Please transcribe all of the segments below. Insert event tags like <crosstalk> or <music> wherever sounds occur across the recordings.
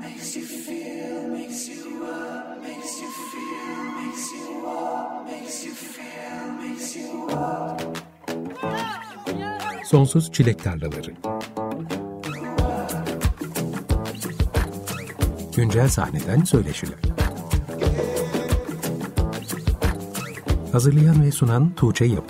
makes you feel, makes you up, makes you feel, makes you up, makes you feel, makes you up. Sonsuz Çilek Tarlaları Güncel sahneden söyleşiler. Hazırlayan ve sunan Tuğçe Yapıcı.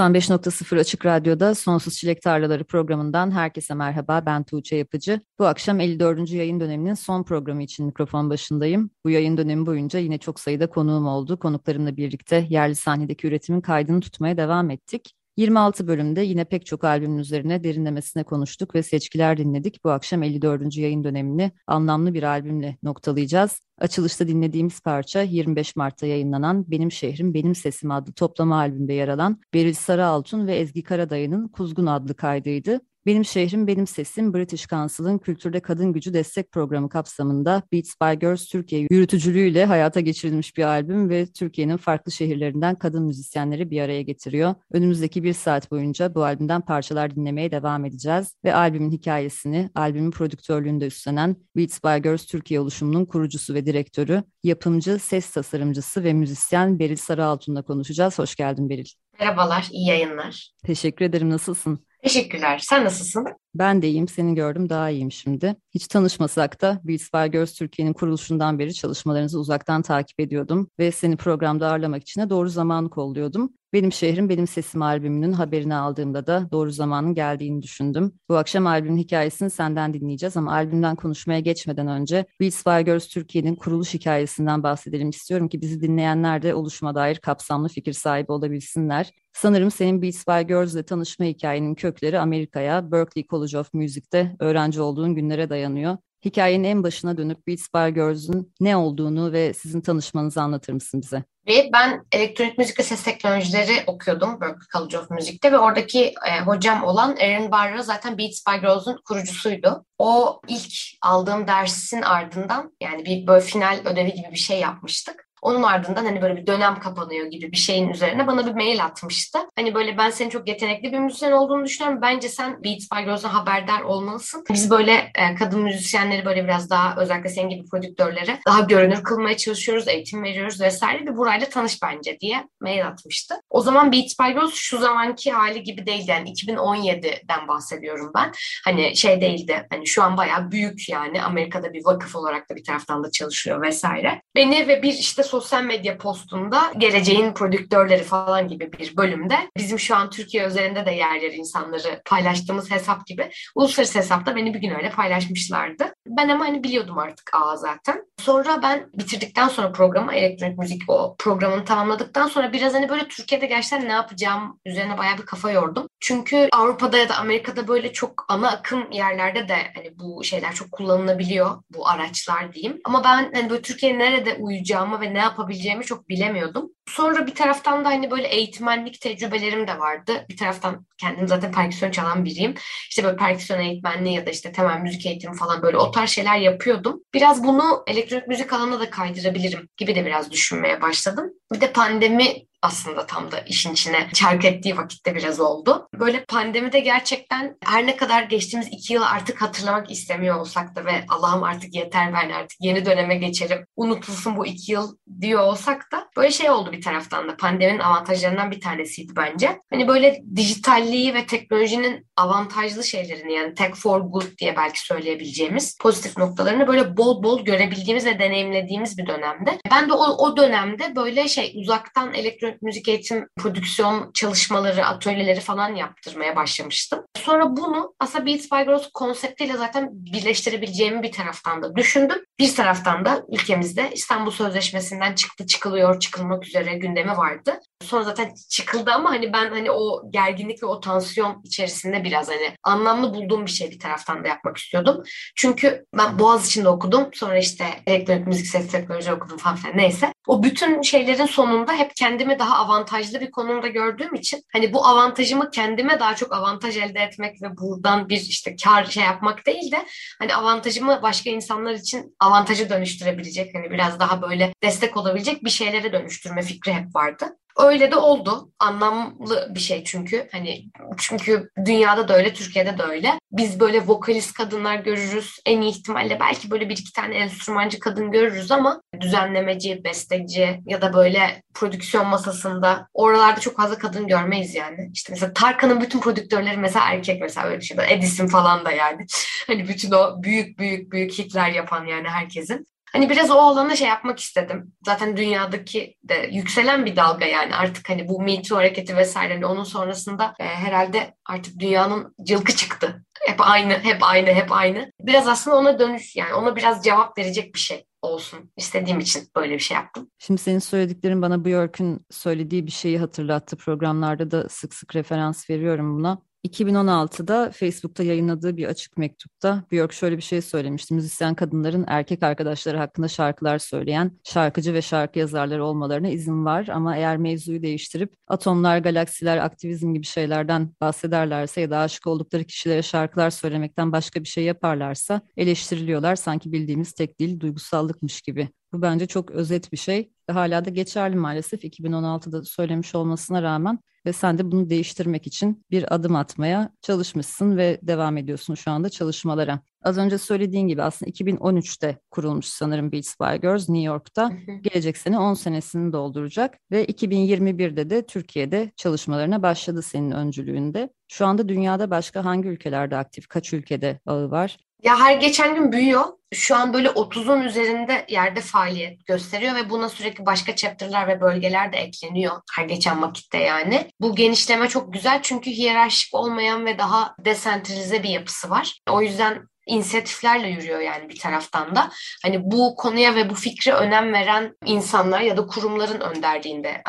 95.0 Açık Radyo'da Sonsuz Çilek Tarlaları programından herkese merhaba. Ben Tuğçe Yapıcı. Bu akşam 54. yayın döneminin son programı için mikrofon başındayım. Bu yayın dönemi boyunca yine çok sayıda konuğum oldu. Konuklarımla birlikte yerli sahnedeki üretimin kaydını tutmaya devam ettik. 26 bölümde yine pek çok albümün üzerine derinlemesine konuştuk ve seçkiler dinledik. Bu akşam 54. yayın dönemini anlamlı bir albümle noktalayacağız. Açılışta dinlediğimiz parça 25 Mart'ta yayınlanan Benim Şehrim Benim Sesim adlı toplama albümde yer alan Beril Sarıaltun ve Ezgi Karadayı'nın Kuzgun adlı kaydıydı. Benim Şehrim Benim Sesim British Council'ın Kültürde Kadın Gücü Destek Programı kapsamında Beats by Girls Türkiye yürütücülüğüyle hayata geçirilmiş bir albüm ve Türkiye'nin farklı şehirlerinden kadın müzisyenleri bir araya getiriyor. Önümüzdeki bir saat boyunca bu albümden parçalar dinlemeye devam edeceğiz ve albümün hikayesini, albümün prodüktörlüğünde üstlenen Beats by Girls Türkiye oluşumunun kurucusu ve direktörü, yapımcı, ses tasarımcısı ve müzisyen Beril Sarıaltun'la konuşacağız. Hoş geldin Beril. Merhabalar, iyi yayınlar. Teşekkür ederim, nasılsın? Teşekkürler. Sen nasılsın? Ben de iyiyim. Seni gördüm daha iyiyim şimdi. Hiç tanışmasak da by Girls Türkiye'nin kuruluşundan beri çalışmalarınızı uzaktan takip ediyordum ve seni programda ağırlamak için de doğru zamanı kolluyordum. Benim Şehrim Benim Sesim albümünün haberini aldığımda da doğru zamanın geldiğini düşündüm. Bu akşam albümün hikayesini senden dinleyeceğiz ama albümden konuşmaya geçmeden önce by Girls Türkiye'nin kuruluş hikayesinden bahsedelim istiyorum ki bizi dinleyenler de oluşuma dair kapsamlı fikir sahibi olabilsinler. Sanırım senin Beats by Girls ile tanışma hikayenin kökleri Amerika'ya, Berklee College of Music'te öğrenci olduğun günlere dayanıyor. Hikayenin en başına dönüp Beats by Girls'ün ne olduğunu ve sizin tanışmanızı anlatır mısın bize? Ve ben elektronik müzik ve ses teknolojileri okuyordum Berklee College of Music'te ve oradaki e, hocam olan Erin Barra zaten Beats by Girls'un kurucusuydu. O ilk aldığım dersin ardından yani bir böyle final ödevi gibi bir şey yapmıştık. Onun ardından hani böyle bir dönem kapanıyor gibi bir şeyin üzerine bana bir mail atmıştı. Hani böyle ben senin çok yetenekli bir müzisyen olduğunu düşünüyorum. Bence sen Beats by Girls'dan haberdar olmalısın. Biz böyle e, kadın müzisyenleri böyle biraz daha özellikle senin gibi prodüktörlere daha görünür kılmaya çalışıyoruz, eğitim veriyoruz vesaire. Bir burayla tanış bence diye mail atmıştı. O zaman Beats by Girls şu zamanki hali gibi değildi. Yani 2017'den bahsediyorum ben. Hani şey değildi. Hani şu an bayağı büyük yani. Amerika'da bir vakıf olarak da bir taraftan da çalışıyor vesaire. Beni ve bir işte sosyal medya postunda geleceğin prodüktörleri falan gibi bir bölümde bizim şu an Türkiye üzerinde de yer yer insanları paylaştığımız hesap gibi uluslararası hesapta beni bir gün öyle paylaşmışlardı. Ben ama hani biliyordum artık A zaten. Sonra ben bitirdikten sonra programı elektronik müzik o programını tamamladıktan sonra biraz hani böyle Türkiye'de gerçekten ne yapacağım üzerine bayağı bir kafa yordum. Çünkü Avrupa'da ya da Amerika'da böyle çok ana akım yerlerde de hani bu şeyler çok kullanılabiliyor bu araçlar diyeyim. Ama ben hani böyle Türkiye'ye nerede uyacağımı ve ne yapabileceğimi çok bilemiyordum. Sonra bir taraftan da hani böyle eğitmenlik tecrübelerim de vardı. Bir taraftan kendim zaten perküsyon çalan biriyim. İşte böyle perküsyon eğitmenliği ya da işte temel müzik eğitimi falan böyle o tarz şeyler yapıyordum. Biraz bunu elektronik müzik alanına da kaydırabilirim gibi de biraz düşünmeye başladım. Bir de pandemi aslında tam da işin içine çark ettiği vakitte biraz oldu. Böyle pandemide gerçekten her ne kadar geçtiğimiz iki yıl artık hatırlamak istemiyor olsak da ve Allah'ım artık yeter ben artık yeni döneme geçerim unutulsun bu iki yıl diyor olsak da böyle şey oldu bir taraftan da pandeminin avantajlarından bir tanesiydi bence. Hani böyle dijitalliği ve teknolojinin avantajlı şeylerini yani tech for good diye belki söyleyebileceğimiz pozitif noktalarını böyle bol bol görebildiğimiz ve deneyimlediğimiz bir dönemde. Ben de o, o dönemde böyle şey uzaktan elektronik müzik eğitim prodüksiyon çalışmaları, atölyeleri falan yaptırmaya başlamıştım. Sonra bunu aslında Beats by Girls konseptiyle zaten birleştirebileceğimi bir taraftan da düşündüm. Bir taraftan da ülkemizde İstanbul Sözleşmesi'nden çıktı, çıkılıyor, çıkılmak üzere gündemi vardı. Sonra zaten çıkıldı ama hani ben hani o gerginlik ve o tansiyon içerisinde biraz hani anlamlı bulduğum bir şey bir taraftan da yapmak istiyordum. Çünkü ben Boğaz içinde okudum. Sonra işte elektronik müzik ses teknoloji okudum falan filan neyse. O bütün şeylerin sonunda hep kendime daha avantajlı bir konumda gördüğüm için hani bu avantajımı kendime daha çok avantaj elde etmek ve buradan bir işte kar şey yapmak değil de hani avantajımı başka insanlar için avantajı dönüştürebilecek hani biraz daha böyle destek olabilecek bir şeylere dönüştürme fikri hep vardı. Öyle de oldu. Anlamlı bir şey çünkü. Hani çünkü dünyada da öyle, Türkiye'de de öyle. Biz böyle vokalist kadınlar görürüz. En iyi ihtimalle belki böyle bir iki tane enstrümancı kadın görürüz ama düzenlemeci, besteci ya da böyle prodüksiyon masasında oralarda çok fazla kadın görmeyiz yani. İşte mesela Tarkan'ın bütün prodüktörleri mesela erkek mesela öyle bir şey. Edison falan da yani. <laughs> Hani bütün o büyük büyük büyük hitler yapan yani herkesin. Hani biraz o alana şey yapmak istedim. Zaten dünyadaki de yükselen bir dalga yani artık hani bu Me Too hareketi vesaire hani onun sonrasında e, herhalde artık dünyanın cılkı çıktı. Hep aynı, hep aynı, hep aynı. Biraz aslında ona dönüş yani ona biraz cevap verecek bir şey olsun istediğim için böyle bir şey yaptım. Şimdi senin söylediklerin bana Björk'ün söylediği bir şeyi hatırlattı. Programlarda da sık sık referans veriyorum buna. 2016'da Facebook'ta yayınladığı bir açık mektupta Björk şöyle bir şey söylemişti. Müzisyen kadınların erkek arkadaşları hakkında şarkılar söyleyen şarkıcı ve şarkı yazarları olmalarına izin var ama eğer mevzuyu değiştirip atomlar, galaksiler, aktivizm gibi şeylerden bahsederlerse ya da aşık oldukları kişilere şarkılar söylemekten başka bir şey yaparlarsa eleştiriliyorlar sanki bildiğimiz tek dil duygusallıkmış gibi. Bu bence çok özet bir şey. Hala da geçerli maalesef 2016'da söylemiş olmasına rağmen ve sen de bunu değiştirmek için bir adım atmaya çalışmışsın ve devam ediyorsun şu anda çalışmalara. Az önce söylediğin gibi aslında 2013'te kurulmuş sanırım Beats by Girls New York'ta. Gelecek sene 10 senesini dolduracak ve 2021'de de Türkiye'de çalışmalarına başladı senin öncülüğünde. Şu anda dünyada başka hangi ülkelerde aktif, kaç ülkede ağı var? Ya her geçen gün büyüyor. Şu an böyle 30'un üzerinde yerde faaliyet gösteriyor ve buna sürekli başka chapter'lar ve bölgeler de ekleniyor her geçen vakitte yani. Bu genişleme çok güzel çünkü hiyerarşik olmayan ve daha desentralize bir yapısı var. O yüzden inisiyatiflerle yürüyor yani bir taraftan da. Hani bu konuya ve bu fikre önem veren insanlar ya da kurumların önderliğinde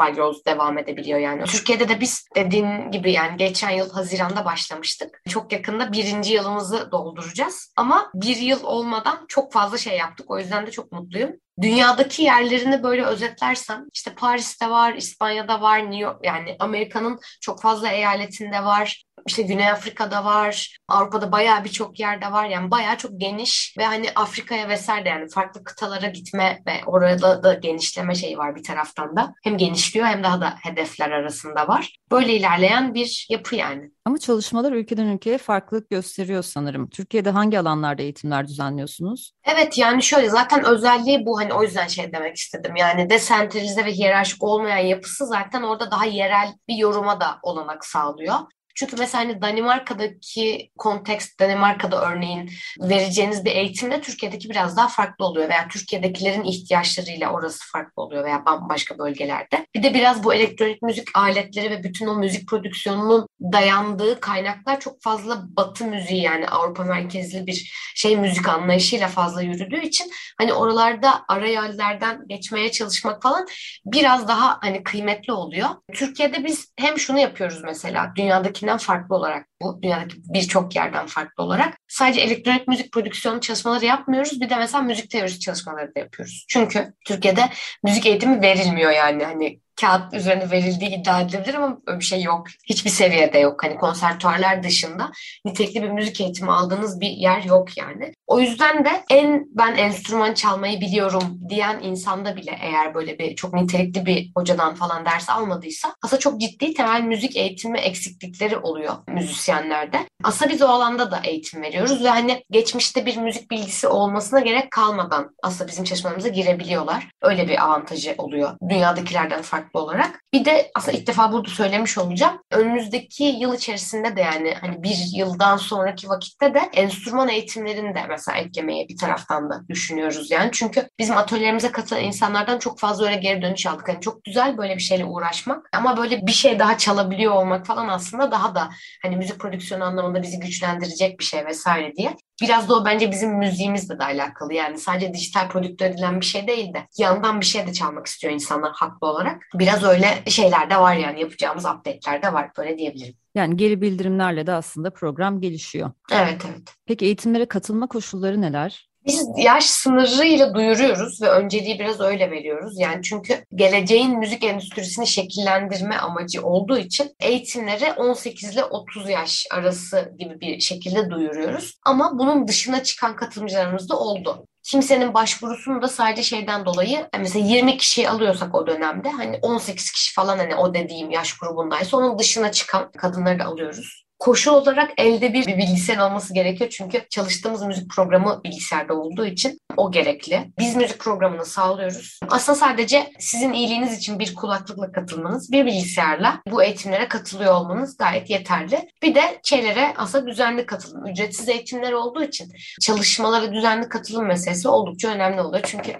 by Girls devam edebiliyor yani. Türkiye'de de biz dediğin gibi yani geçen yıl Haziran'da başlamıştık. Çok yakında birinci yılımızı dolduracağız. Ama bir yıl olmadan çok fazla şey yaptık. O yüzden de çok mutluyum dünyadaki yerlerini böyle özetlersem işte Paris'te var, İspanya'da var, New York yani Amerika'nın çok fazla eyaletinde var işte Güney Afrika'da var, Avrupa'da bayağı birçok yerde var. Yani bayağı çok geniş ve hani Afrika'ya vesaire de yani farklı kıtalara gitme ve orada da genişleme şeyi var bir taraftan da. Hem genişliyor hem daha da hedefler arasında var. Böyle ilerleyen bir yapı yani. Ama çalışmalar ülkeden ülkeye farklılık gösteriyor sanırım. Türkiye'de hangi alanlarda eğitimler düzenliyorsunuz? Evet yani şöyle zaten özelliği bu hani o yüzden şey demek istedim. Yani desentralize ve hiyerarşik olmayan yapısı zaten orada daha yerel bir yoruma da olanak sağlıyor. Çünkü mesela hani Danimarka'daki kontekst, Danimarka'da örneğin vereceğiniz bir eğitimle Türkiye'deki biraz daha farklı oluyor veya Türkiye'dekilerin ihtiyaçlarıyla orası farklı oluyor veya bambaşka bölgelerde. Bir de biraz bu elektronik müzik aletleri ve bütün o müzik prodüksiyonunun dayandığı kaynaklar çok fazla batı müziği yani Avrupa merkezli bir şey müzik anlayışıyla fazla yürüdüğü için hani oralarda ara yerlerden geçmeye çalışmak falan biraz daha hani kıymetli oluyor. Türkiye'de biz hem şunu yapıyoruz mesela dünyadaki dünyadakinden farklı olarak bu dünyadaki birçok yerden farklı olarak sadece elektronik müzik prodüksiyonu çalışmaları yapmıyoruz. Bir de mesela müzik teorisi çalışmaları da yapıyoruz. Çünkü Türkiye'de müzik eğitimi verilmiyor yani hani kağıt üzerine verildiği iddia edilebilir ama öyle bir şey yok. Hiçbir seviyede yok. Hani konservatuarlar dışında nitekli bir müzik eğitimi aldığınız bir yer yok yani. O yüzden de en ben enstrüman çalmayı biliyorum diyen insanda bile eğer böyle bir çok nitelikli bir hocadan falan ders almadıysa aslında çok ciddi temel müzik eğitimi eksiklikleri oluyor müzisyenlerde. Aslında biz o alanda da eğitim veriyoruz ve hani geçmişte bir müzik bilgisi olmasına gerek kalmadan aslında bizim çalışmalarımıza girebiliyorlar. Öyle bir avantajı oluyor dünyadakilerden farklı olarak. Bir de aslında ilk defa burada söylemiş olacağım. Önümüzdeki yıl içerisinde de yani hani bir yıldan sonraki vakitte de enstrüman eğitimlerini de mesela eklemeye bir taraftan da düşünüyoruz yani. Çünkü bizim atölyelerimize katılan insanlardan çok fazla öyle geri dönüş aldık. Hani çok güzel böyle bir şeyle uğraşmak ama böyle bir şey daha çalabiliyor olmak falan aslında daha da hani müzik prodüksiyonu anlamında bizi güçlendirecek bir şey vesaire diye. Biraz da o bence bizim müziğimizle de alakalı. Yani sadece dijital prodüktör edilen bir şey değil de yandan bir şey de çalmak istiyor insanlar haklı olarak. Biraz öyle şeyler de var yani yapacağımız update'ler de var böyle diyebilirim. Yani geri bildirimlerle de aslında program gelişiyor. Evet evet. Peki eğitimlere katılma koşulları neler? Biz yaş sınırıyla duyuruyoruz ve önceliği biraz öyle veriyoruz. Yani çünkü geleceğin müzik endüstrisini şekillendirme amacı olduğu için eğitimleri 18 ile 30 yaş arası gibi bir şekilde duyuruyoruz. Ama bunun dışına çıkan katılımcılarımız da oldu kimsenin başvurusunu da sadece şeyden dolayı mesela 20 kişiyi alıyorsak o dönemde hani 18 kişi falan hani o dediğim yaş grubundaysa onun dışına çıkan kadınları da alıyoruz koşul olarak elde bir, bir bilgisayar olması gerekiyor. Çünkü çalıştığımız müzik programı bilgisayarda olduğu için o gerekli. Biz müzik programını sağlıyoruz. Aslında sadece sizin iyiliğiniz için bir kulaklıkla katılmanız, bir bilgisayarla bu eğitimlere katılıyor olmanız gayet yeterli. Bir de şeylere aslında düzenli katılım. Ücretsiz eğitimler olduğu için çalışmalara düzenli katılım meselesi oldukça önemli oluyor. Çünkü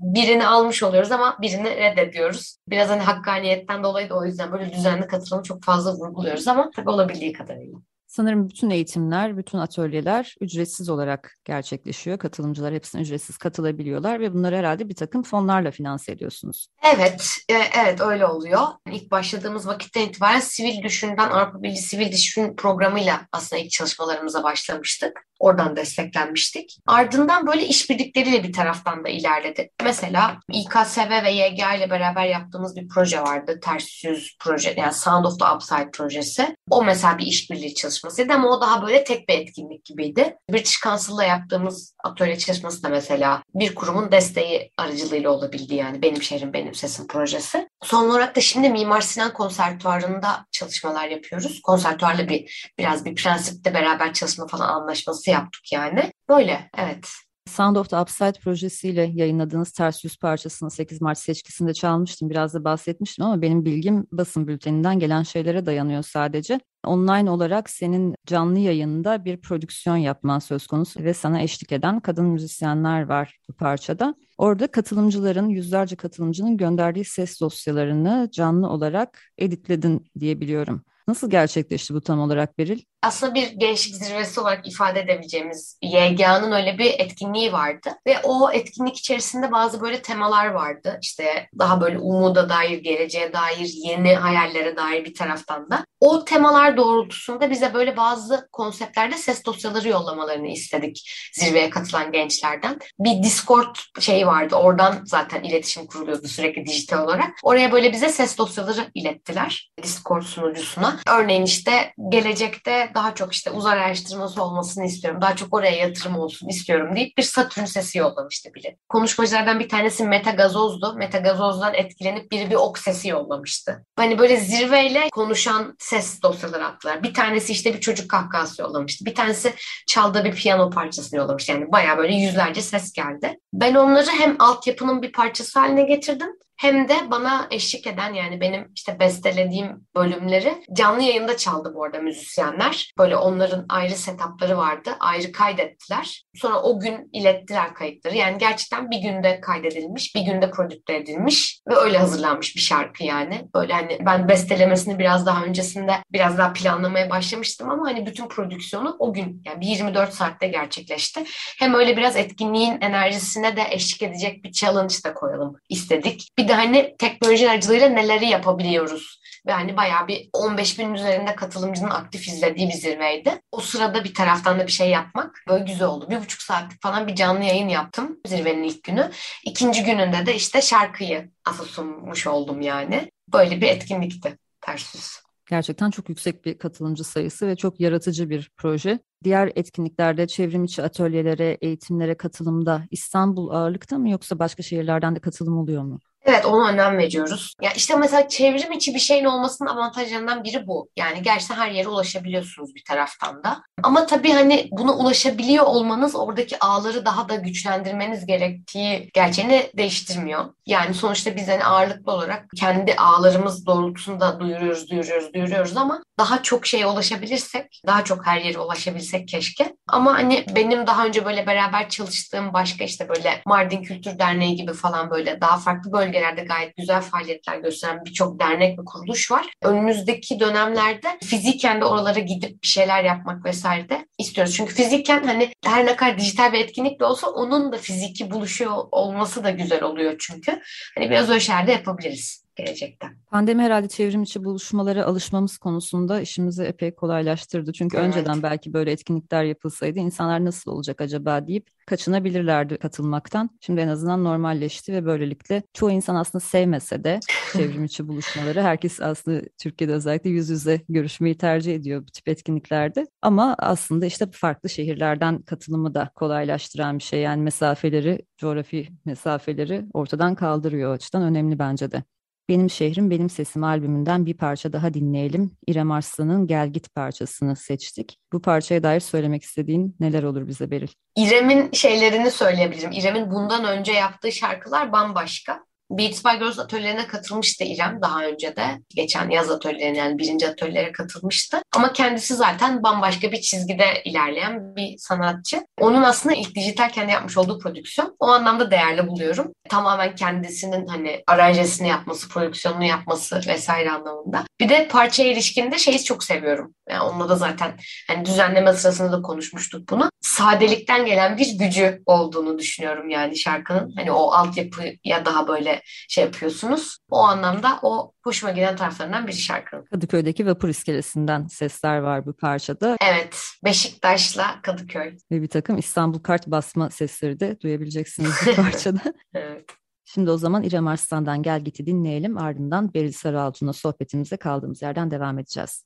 birini almış oluyoruz ama birini reddediyoruz. Biraz hani hakkaniyetten dolayı da o yüzden böyle düzenli katılımı çok fazla vurguluyoruz ama tabii olabildiği kadar thing. Sanırım bütün eğitimler, bütün atölyeler ücretsiz olarak gerçekleşiyor. Katılımcılar hepsine ücretsiz katılabiliyorlar ve bunları herhalde bir takım fonlarla finanse ediyorsunuz. Evet, e, evet öyle oluyor. İlk başladığımız vakitten itibaren Sivil Düşün'den Avrupa Birliği Sivil Düşün programıyla aslında ilk çalışmalarımıza başlamıştık. Oradan desteklenmiştik. Ardından böyle işbirlikleriyle bir taraftan da ilerledi. Mesela İKSV ve YGA ile beraber yaptığımız bir proje vardı. Ters yüz proje yani Sound of the Upside projesi. O mesela bir işbirliği çalışmasıydı ama o daha böyle tek bir etkinlik gibiydi. British Council'la yaptığımız atölye çalışması da mesela bir kurumun desteği aracılığıyla olabildi yani Benim Şehrim Benim Sesim projesi. Son olarak da şimdi Mimar Sinan Konservatuvarı'nda çalışmalar yapıyoruz. Konservatuvarla bir biraz bir prensipte beraber çalışma falan anlaşması yaptık yani. Böyle evet. Sound of the Upside projesiyle yayınladığınız Ters Yüz parçasını 8 Mart seçkisinde çalmıştım. Biraz da bahsetmiştim ama benim bilgim basın bülteninden gelen şeylere dayanıyor sadece. Online olarak senin canlı yayında bir prodüksiyon yapman söz konusu ve sana eşlik eden kadın müzisyenler var bu parçada. Orada katılımcıların, yüzlerce katılımcının gönderdiği ses dosyalarını canlı olarak editledin diyebiliyorum. Nasıl gerçekleşti bu tam olarak Beril? aslında bir gençlik zirvesi olarak ifade edebileceğimiz YGA'nın öyle bir etkinliği vardı. Ve o etkinlik içerisinde bazı böyle temalar vardı. İşte daha böyle umuda dair, geleceğe dair, yeni hayallere dair bir taraftan da. O temalar doğrultusunda bize böyle bazı konseptlerde ses dosyaları yollamalarını istedik zirveye katılan gençlerden. Bir Discord şeyi vardı. Oradan zaten iletişim kuruluyordu sürekli dijital olarak. Oraya böyle bize ses dosyaları ilettiler Discord sunucusuna. Örneğin işte gelecekte daha çok işte uzay araştırması olmasını istiyorum. Daha çok oraya yatırım olsun istiyorum deyip bir Satürn sesi yollamıştı biri. Konuşmacılardan bir tanesi Meta Gazoz'du. Meta Gazoz'dan etkilenip biri bir ok sesi yollamıştı. Hani böyle zirveyle konuşan ses dosyaları attılar. Bir tanesi işte bir çocuk kahkahası yollamıştı. Bir tanesi çaldığı bir piyano parçasını yollamıştı. Yani baya böyle yüzlerce ses geldi. Ben onları hem altyapının bir parçası haline getirdim hem de bana eşlik eden yani benim işte bestelediğim bölümleri canlı yayında çaldı bu arada müzisyenler. Böyle onların ayrı setupları vardı. Ayrı kaydettiler. Sonra o gün ilettiler kayıtları. Yani gerçekten bir günde kaydedilmiş, bir günde prodükte edilmiş ve öyle hazırlanmış bir şarkı yani. Böyle hani ben bestelemesini biraz daha öncesinde biraz daha planlamaya başlamıştım ama hani bütün prodüksiyonu o gün yani bir 24 saatte gerçekleşti. Hem öyle biraz etkinliğin enerjisine de eşlik edecek bir challenge da koyalım istedik. Bir de hani teknoloji aracılığıyla neleri yapabiliyoruz ve hani bayağı bir 15 bin üzerinde katılımcının aktif izlediği bir zirveydi. O sırada bir taraftan da bir şey yapmak böyle güzel oldu. Bir buçuk saatlik falan bir canlı yayın yaptım zirvenin ilk günü. İkinci gününde de işte şarkıyı asıl sunmuş oldum yani. Böyle bir etkinlikti ters. Gerçekten çok yüksek bir katılımcı sayısı ve çok yaratıcı bir proje. Diğer etkinliklerde çevrim içi atölyelere, eğitimlere katılımda İstanbul ağırlıkta mı yoksa başka şehirlerden de katılım oluyor mu? Evet ona önem veriyoruz. Ya işte mesela çevrim içi bir şeyin olmasının avantajlarından biri bu. Yani gerçekten her yere ulaşabiliyorsunuz bir taraftan da. Ama tabii hani buna ulaşabiliyor olmanız oradaki ağları daha da güçlendirmeniz gerektiği gerçeğini değiştirmiyor. Yani sonuçta biz hani ağırlıklı olarak kendi ağlarımız doğrultusunda duyuruyoruz, duyuruyoruz, duyuruyoruz ama daha çok şeye ulaşabilirsek, daha çok her yere ulaşabilsek keşke. Ama hani benim daha önce böyle beraber çalıştığım başka işte böyle Mardin Kültür Derneği gibi falan böyle daha farklı bölgelerde gayet güzel faaliyetler gösteren birçok dernek ve kuruluş var. Önümüzdeki dönemlerde fiziken de oralara gidip bir şeyler yapmak vesaire de istiyoruz. Çünkü fiziken hani her ne kadar dijital bir etkinlik de olsa onun da fiziki buluşuyor olması da güzel oluyor çünkü. Hani biraz öyle şeyler yapabiliriz. Gelecekte. Pandemi herhalde çevrim içi buluşmalara alışmamız konusunda işimizi epey kolaylaştırdı. Çünkü evet. önceden belki böyle etkinlikler yapılsaydı insanlar nasıl olacak acaba deyip kaçınabilirlerdi katılmaktan. Şimdi en azından normalleşti ve böylelikle çoğu insan aslında sevmese de çevrim içi buluşmaları herkes aslında Türkiye'de özellikle yüz yüze görüşmeyi tercih ediyor bu tip etkinliklerde. Ama aslında işte farklı şehirlerden katılımı da kolaylaştıran bir şey. Yani mesafeleri, coğrafi mesafeleri ortadan kaldırıyor. O açıdan önemli bence de. Benim Şehrim Benim Sesim albümünden bir parça daha dinleyelim. İrem Arslan'ın Gel Git parçasını seçtik. Bu parçaya dair söylemek istediğin neler olur bize Beril? İrem'in şeylerini söyleyebilirim. İrem'in bundan önce yaptığı şarkılar bambaşka. Beats by Girls atölyelerine katılmıştı İrem daha önce de. Geçen yaz atölyelerine yani birinci atölyelere katılmıştı. Ama kendisi zaten bambaşka bir çizgide ilerleyen bir sanatçı. Onun aslında ilk dijital kendi yapmış olduğu prodüksiyon. O anlamda değerli buluyorum. Tamamen kendisinin hani aranjesini yapması, prodüksiyonunu yapması vesaire anlamında. Bir de parçaya ilişkinde şeyi çok seviyorum. Yani onunla da zaten hani düzenleme sırasında da konuşmuştuk bunu. Sadelikten gelen bir gücü olduğunu düşünüyorum yani şarkının. Hani o altyapıya daha böyle şey yapıyorsunuz. O anlamda o hoşuma giden taraflarından bir şarkının. Kadıköy'deki vapur iskelesinden sesler var bu parçada. Evet. Beşiktaş'la Kadıköy. Ve bir takım İstanbul kart basma sesleri de duyabileceksiniz bu <laughs> parçada. evet. Şimdi o zaman İrem Arslan'dan Gel Git'i dinleyelim. Ardından Beril Sarıaltun'la sohbetimize kaldığımız yerden devam edeceğiz.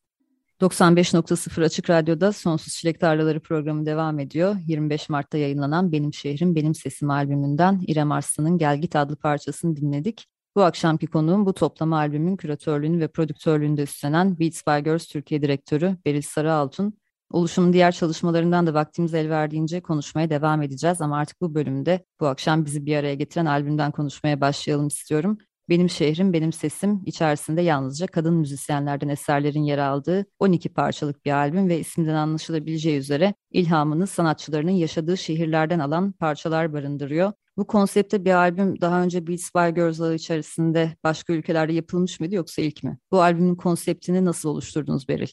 95.0 Açık Radyo'da Sonsuz Çilek Tarlaları programı devam ediyor. 25 Mart'ta yayınlanan Benim Şehrim Benim Sesim albümünden İrem Arslan'ın Gel Git adlı parçasını dinledik. Bu akşamki konuğum bu toplama albümün küratörlüğünü ve prodüktörlüğünü de üstlenen Beats by Girls Türkiye Direktörü Beril Sarıaltun. Oluşumun diğer çalışmalarından da vaktimiz el verdiğince konuşmaya devam edeceğiz ama artık bu bölümde bu akşam bizi bir araya getiren albümden konuşmaya başlayalım istiyorum. Benim Şehrim Benim Sesim içerisinde yalnızca kadın müzisyenlerden eserlerin yer aldığı 12 parçalık bir albüm ve isminden anlaşılabileceği üzere ilhamını sanatçılarının yaşadığı şehirlerden alan parçalar barındırıyor. Bu konsepte bir albüm daha önce Beats by Girls içerisinde başka ülkelerde yapılmış mıydı yoksa ilk mi? Bu albümün konseptini nasıl oluşturdunuz Beril?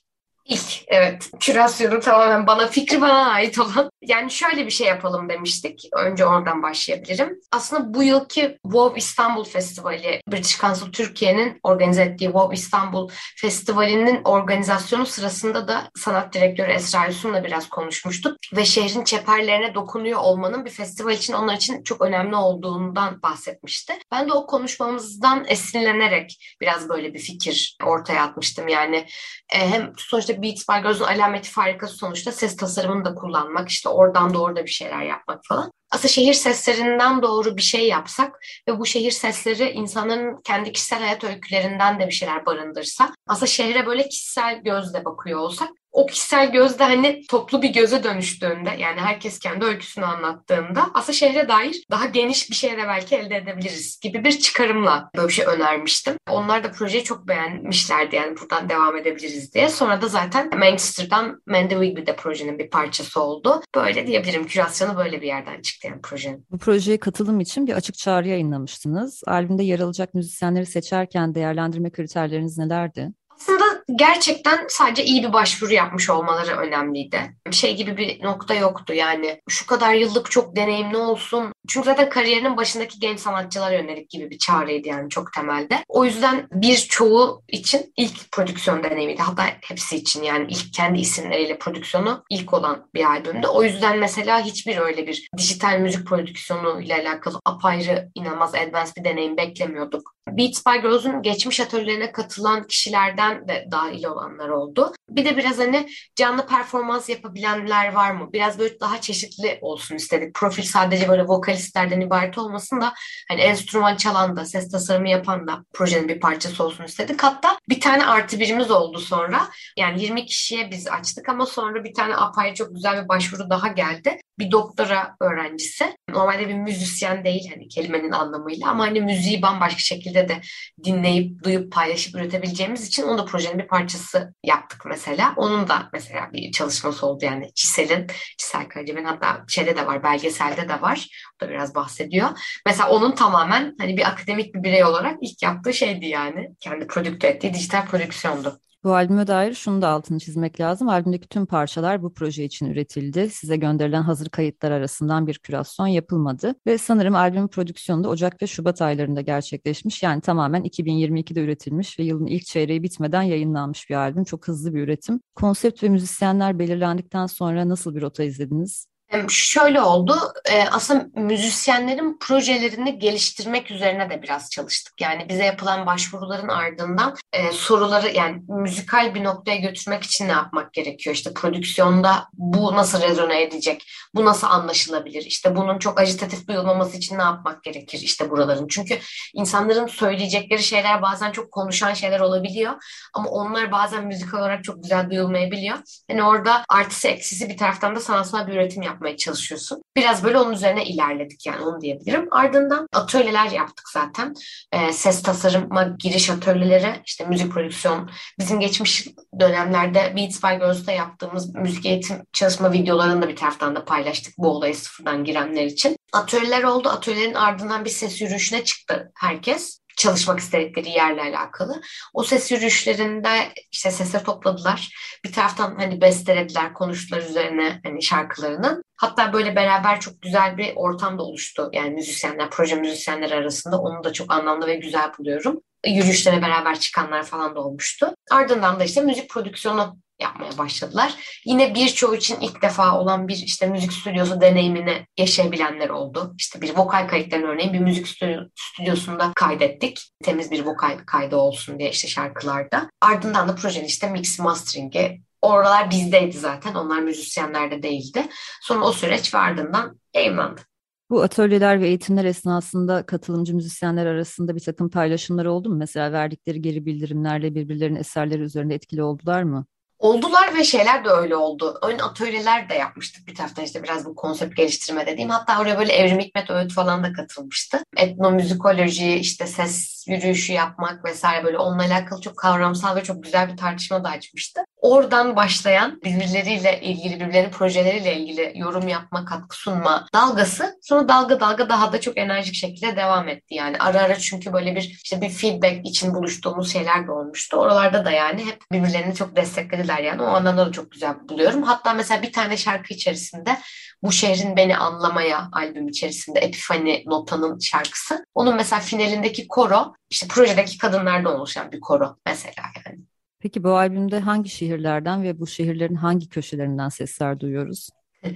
İlk evet kürasyonu tamamen bana fikri bana ait olan <laughs> yani şöyle bir şey yapalım demiştik. Önce oradan başlayabilirim. Aslında bu yılki WoW İstanbul Festivali British Council Türkiye'nin organize ettiği WoW İstanbul Festivali'nin organizasyonu sırasında da sanat direktörü Esra Yusun'la biraz konuşmuştuk ve şehrin çeperlerine dokunuyor olmanın bir festival için onlar için çok önemli olduğundan bahsetmişti. Ben de o konuşmamızdan esinlenerek biraz böyle bir fikir ortaya atmıştım. Yani e, hem sonuçta Beats by Girls'un alameti farikası sonuçta ses tasarımını da kullanmak, işte oradan doğru da bir şeyler yapmak falan. Aslında şehir seslerinden doğru bir şey yapsak ve bu şehir sesleri insanların kendi kişisel hayat öykülerinden de bir şeyler barındırsa, aslında şehre böyle kişisel gözle bakıyor olsak o kişisel gözde hani toplu bir göze dönüştüğünde yani herkes kendi öyküsünü anlattığında aslında şehre dair daha geniş bir şey de belki elde edebiliriz gibi bir çıkarımla böyle bir şey önermiştim. Onlar da projeyi çok beğenmişlerdi yani buradan devam edebiliriz diye. Sonra da zaten Manchester'dan Mandy Wigby de projenin bir parçası oldu. Böyle diyebilirim kürasyonu böyle bir yerden çıktı yani projenin. Bu projeye katılım için bir açık çağrı yayınlamıştınız. Albümde yer alacak müzisyenleri seçerken değerlendirme kriterleriniz nelerdi? Aslında gerçekten sadece iyi bir başvuru yapmış olmaları önemliydi. Şey gibi bir nokta yoktu yani şu kadar yıllık çok deneyimli olsun. Çünkü zaten kariyerinin başındaki genç sanatçılara yönelik gibi bir çağrıydı yani çok temelde. O yüzden birçoğu için ilk prodüksiyon deneyimiydi. Hatta hepsi için yani ilk kendi isimleriyle prodüksiyonu ilk olan bir albümdü. O yüzden mesela hiçbir öyle bir dijital müzik prodüksiyonu ile alakalı apayrı inanılmaz advanced bir deneyim beklemiyorduk. Beats by Girls'un geçmiş atölyelerine katılan kişilerden de dahil olanlar oldu. Bir de biraz hani canlı performans yapabilenler var mı? Biraz böyle daha çeşitli olsun istedik. Profil sadece böyle vokalistlerden ibaret olmasın da hani enstrüman çalan da, ses tasarımı yapan da projenin bir parçası olsun istedik. Hatta bir tane artı birimiz oldu sonra. Yani 20 kişiye biz açtık ama sonra bir tane apayrı çok güzel bir başvuru daha geldi. Bir doktora öğrencisi. Normalde bir müzisyen değil hani kelimenin anlamıyla ama hani müziği bambaşka şekilde de dinleyip, duyup, paylaşıp üretebileceğimiz için onu da projenin bir parçası yaptık mesela. Onun da mesela bir çalışması oldu yani Çisel'in, Çisel Karacabey'in hatta şeyde de var, belgeselde de var. O da biraz bahsediyor. Mesela onun tamamen hani bir akademik bir birey olarak ilk yaptığı şeydi yani. Kendi prodükte ettiği dijital prodüksiyondu. Bu albüme dair şunu da altını çizmek lazım. Albümdeki tüm parçalar bu proje için üretildi. Size gönderilen hazır kayıtlar arasından bir kürasyon yapılmadı. Ve sanırım albümün prodüksiyonu da Ocak ve Şubat aylarında gerçekleşmiş. Yani tamamen 2022'de üretilmiş ve yılın ilk çeyreği bitmeden yayınlanmış bir albüm. Çok hızlı bir üretim. Konsept ve müzisyenler belirlendikten sonra nasıl bir rota izlediniz? Şöyle oldu, e, aslında müzisyenlerin projelerini geliştirmek üzerine de biraz çalıştık. Yani bize yapılan başvuruların ardından e, soruları yani müzikal bir noktaya götürmek için ne yapmak gerekiyor? İşte prodüksiyonda bu nasıl rezone edecek? Bu nasıl anlaşılabilir? İşte bunun çok ajitatif duyulmaması için ne yapmak gerekir? İşte buraların. Çünkü insanların söyleyecekleri şeyler bazen çok konuşan şeyler olabiliyor. Ama onlar bazen müzikal olarak çok güzel duyulmayabiliyor. Yani orada artısı eksisi bir taraftan da sanatsal bir üretim yapmak yapmaya çalışıyorsun. Biraz böyle onun üzerine ilerledik yani onu diyebilirim. Ardından atölyeler yaptık zaten. E, ses tasarıma giriş atölyeleri, işte müzik prodüksiyon. Bizim geçmiş dönemlerde Beats by Girls'ta yaptığımız müzik eğitim çalışma videolarını da bir taraftan da paylaştık bu olaya sıfırdan girenler için. Atölyeler oldu. Atölyelerin ardından bir ses yürüyüşüne çıktı herkes çalışmak istedikleri yerle alakalı. O ses yürüyüşlerinde işte sesleri topladılar. Bir taraftan hani bestelediler, konuştular üzerine hani şarkılarının. Hatta böyle beraber çok güzel bir ortam da oluştu. Yani müzisyenler, proje müzisyenler arasında onu da çok anlamlı ve güzel buluyorum. Yürüyüşlere beraber çıkanlar falan da olmuştu. Ardından da işte müzik prodüksiyonu yapmaya başladılar. Yine birçoğu için ilk defa olan bir işte müzik stüdyosu deneyimini yaşayabilenler oldu. İşte bir vokal kayıtlarını örneğin bir müzik stüdyosunda kaydettik. Temiz bir vokal kaydı olsun diye işte şarkılarda. Ardından da projenin işte mix mastering'i oralar bizdeydi zaten. Onlar müzisyenlerde değildi. Sonra o süreç ve ardından yayınlandı. Bu atölyeler ve eğitimler esnasında katılımcı müzisyenler arasında bir takım paylaşımlar oldu mu? Mesela verdikleri geri bildirimlerle birbirlerinin eserleri üzerinde etkili oldular mı? Oldular ve şeyler de öyle oldu. Ön atölyeler de yapmıştık bir taraftan işte biraz bu konsept geliştirme dediğim. Hatta oraya böyle Evrim Hikmet Öğüt falan da katılmıştı. Etnomüzikoloji, işte ses yürüyüşü yapmak vesaire böyle onunla alakalı çok kavramsal ve çok güzel bir tartışma da açmıştı. Oradan başlayan birbirleriyle ilgili, birbirlerinin projeleriyle ilgili yorum yapma, katkı sunma dalgası sonra dalga dalga daha da çok enerjik şekilde devam etti. Yani ara ara çünkü böyle bir işte bir feedback için buluştuğumuz şeyler de olmuştu. Oralarda da yani hep birbirlerini çok desteklediler yani. O anlamda da çok güzel buluyorum. Hatta mesela bir tane şarkı içerisinde bu şehrin beni anlamaya albüm içerisinde Epifani Nota'nın şarkısı. Onun mesela finalindeki koro işte projedeki kadınlardan oluşan bir koro mesela yani. Peki bu albümde hangi şehirlerden ve bu şehirlerin hangi köşelerinden sesler duyuyoruz? <laughs>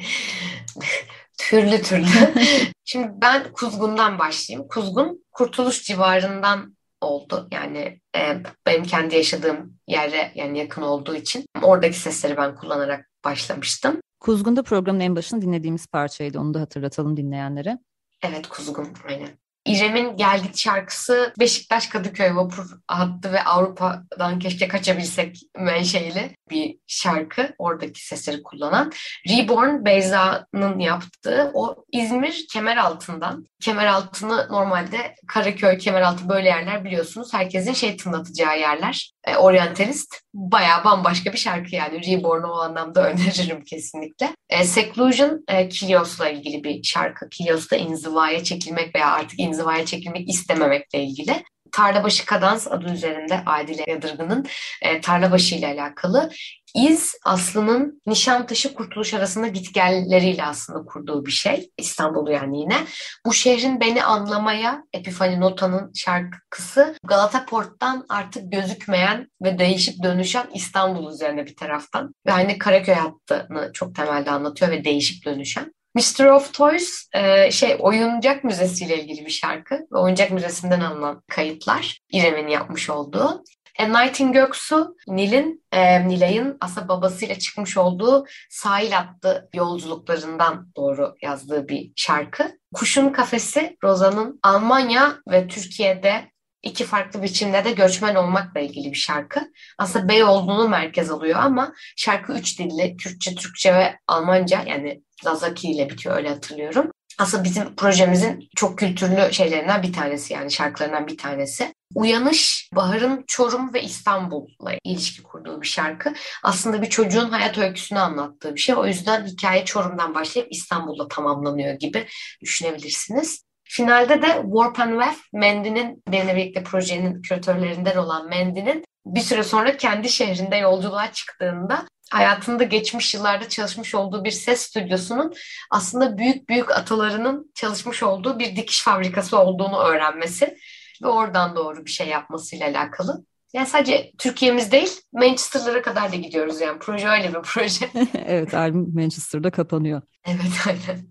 türlü türlü. <laughs> Şimdi ben Kuzgun'dan başlayayım. Kuzgun Kurtuluş civarından oldu. Yani e, benim kendi yaşadığım yere yani yakın olduğu için oradaki sesleri ben kullanarak başlamıştım. Kuzgun'da programın en başını dinlediğimiz parçaydı. Onu da hatırlatalım dinleyenlere. Evet Kuzgun aynen. İrem'in Gelgit şarkısı Beşiktaş Kadıköy vapur hattı ve Avrupa'dan keşke kaçabilsek menşeili bir şarkı. Oradaki sesleri kullanan. Reborn Beyza'nın yaptığı o İzmir Kemeraltı'ndan. Kemeraltı'nı normalde Karaköy, Kemeraltı böyle yerler biliyorsunuz. Herkesin şey tınlatacağı yerler. E, Orientalist. Bayağı bambaşka bir şarkı yani. Reborn'u o anlamda <laughs> öneririm kesinlikle. E, Seclusion e, Kilios'la ilgili bir şarkı. Kilios'ta inzivaya çekilmek veya artık inzivaya çekilmek istememekle ilgili. Tarlabaşı Kadans adı üzerinde Adile Yadırgı'nın e, Tarlabaşı ile alakalı. İz Aslı'nın Nişantaşı Kurtuluş arasında gitgelleriyle aslında kurduğu bir şey. İstanbul'u yani yine. Bu şehrin beni anlamaya Epifani Nota'nın şarkısı Galata Port'tan artık gözükmeyen ve değişip dönüşen İstanbul üzerine bir taraftan. Ve aynı Karaköy hattını çok temelde anlatıyor ve değişip dönüşen. Mr. of Toys e, şey oyuncak müzesiyle ilgili bir şarkı oyuncak müzesinden alınan kayıtlar İrem'in yapmış olduğu. A Night in Göksu, Nil'in, e, Nilay'ın aslında babasıyla çıkmış olduğu sahil attı yolculuklarından doğru yazdığı bir şarkı. Kuşun Kafesi, Roza'nın Almanya ve Türkiye'de iki farklı biçimde de göçmen olmakla ilgili bir şarkı. Aslında Beyoğlu'nu merkez alıyor ama şarkı üç dilli, Kürtçe, Türkçe ve Almanca yani Lazaki ile bitiyor öyle hatırlıyorum. Aslında bizim projemizin çok kültürlü şeylerinden bir tanesi yani şarkılarından bir tanesi. Uyanış, Bahar'ın Çorum ve İstanbul'la ilişki kurduğu bir şarkı. Aslında bir çocuğun hayat öyküsünü anlattığı bir şey. O yüzden hikaye Çorum'dan başlayıp İstanbul'da tamamlanıyor gibi düşünebilirsiniz. Finalde de Warp and Weft, Mendy'nin benimle birlikte projenin küratörlerinden olan Mendy'nin bir süre sonra kendi şehrinde yolculuğa çıktığında hayatında geçmiş yıllarda çalışmış olduğu bir ses stüdyosunun aslında büyük büyük atalarının çalışmış olduğu bir dikiş fabrikası olduğunu öğrenmesi ve oradan doğru bir şey yapmasıyla alakalı. Yani sadece Türkiye'miz değil, Manchester'lara kadar da gidiyoruz yani. Proje öyle bir proje. <laughs> evet, albüm Manchester'da kapanıyor. Evet, aynen.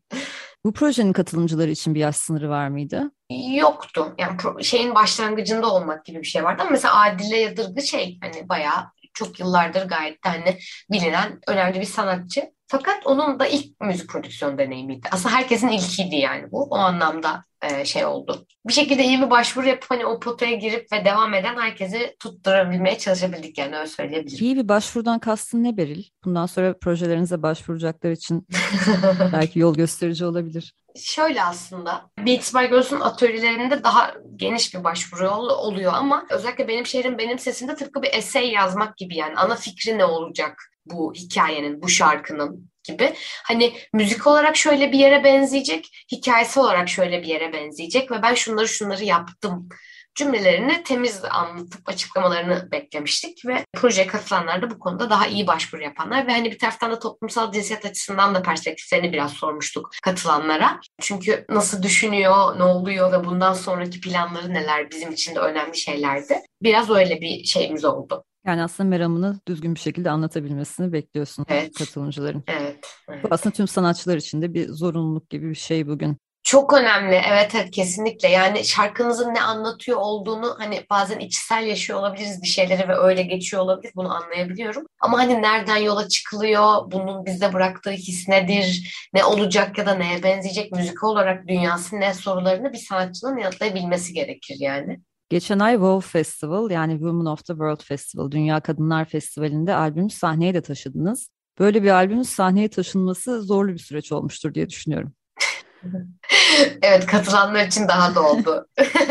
Bu projenin katılımcıları için bir yaş sınırı var mıydı? Yoktu. Yani şeyin başlangıcında olmak gibi bir şey vardı ama mesela Adile Yadırgı şey hani bayağı çok yıllardır gayet de hani bilinen önemli bir sanatçı. Fakat onun da ilk müzik prodüksiyon deneyimiydi. Aslında herkesin ilkiydi yani bu. O anlamda e, şey oldu. Bir şekilde iyi bir başvuru yapıp hani o potaya girip ve devam eden herkesi tutturabilmeye çalışabildik yani öyle söyleyebilirim. İyi bir başvurudan kastın ne Beril? Bundan sonra projelerinize başvuracaklar için <laughs> belki yol gösterici olabilir. Şöyle aslında Beats by Girls'un atölyelerinde daha geniş bir başvuru oluyor ama özellikle benim şehrim benim sesimde tıpkı bir essay yazmak gibi yani ana fikri ne olacak bu hikayenin, bu şarkının gibi. Hani müzik olarak şöyle bir yere benzeyecek, hikayesi olarak şöyle bir yere benzeyecek ve ben şunları şunları yaptım cümlelerini temiz anlatıp açıklamalarını beklemiştik ve projeye katılanlar da bu konuda daha iyi başvuru yapanlar ve hani bir taraftan da toplumsal cinsiyet açısından da perspektiflerini biraz sormuştuk katılanlara. Çünkü nasıl düşünüyor, ne oluyor ve bundan sonraki planları neler bizim için de önemli şeylerdi. Biraz öyle bir şeyimiz oldu. Yani aslında meramını düzgün bir şekilde anlatabilmesini bekliyorsun evet. katılımcıların. Evet, evet. Bu aslında tüm sanatçılar için de bir zorunluluk gibi bir şey bugün. Çok önemli. Evet, evet kesinlikle. Yani şarkınızın ne anlatıyor olduğunu hani bazen içsel yaşıyor olabiliriz bir şeyleri ve öyle geçiyor olabilir. Bunu anlayabiliyorum. Ama hani nereden yola çıkılıyor, bunun bizde bıraktığı his nedir, ne olacak ya da neye benzeyecek müzik olarak dünyası ne sorularını bir sanatçının yanıtlayabilmesi gerekir yani. Geçen ay WoW Festival yani Women of the World Festival Dünya Kadınlar Festivali'nde albümü sahneye de taşıdınız. Böyle bir albümün sahneye taşınması zorlu bir süreç olmuştur diye düşünüyorum. <laughs> evet katılanlar için daha da oldu.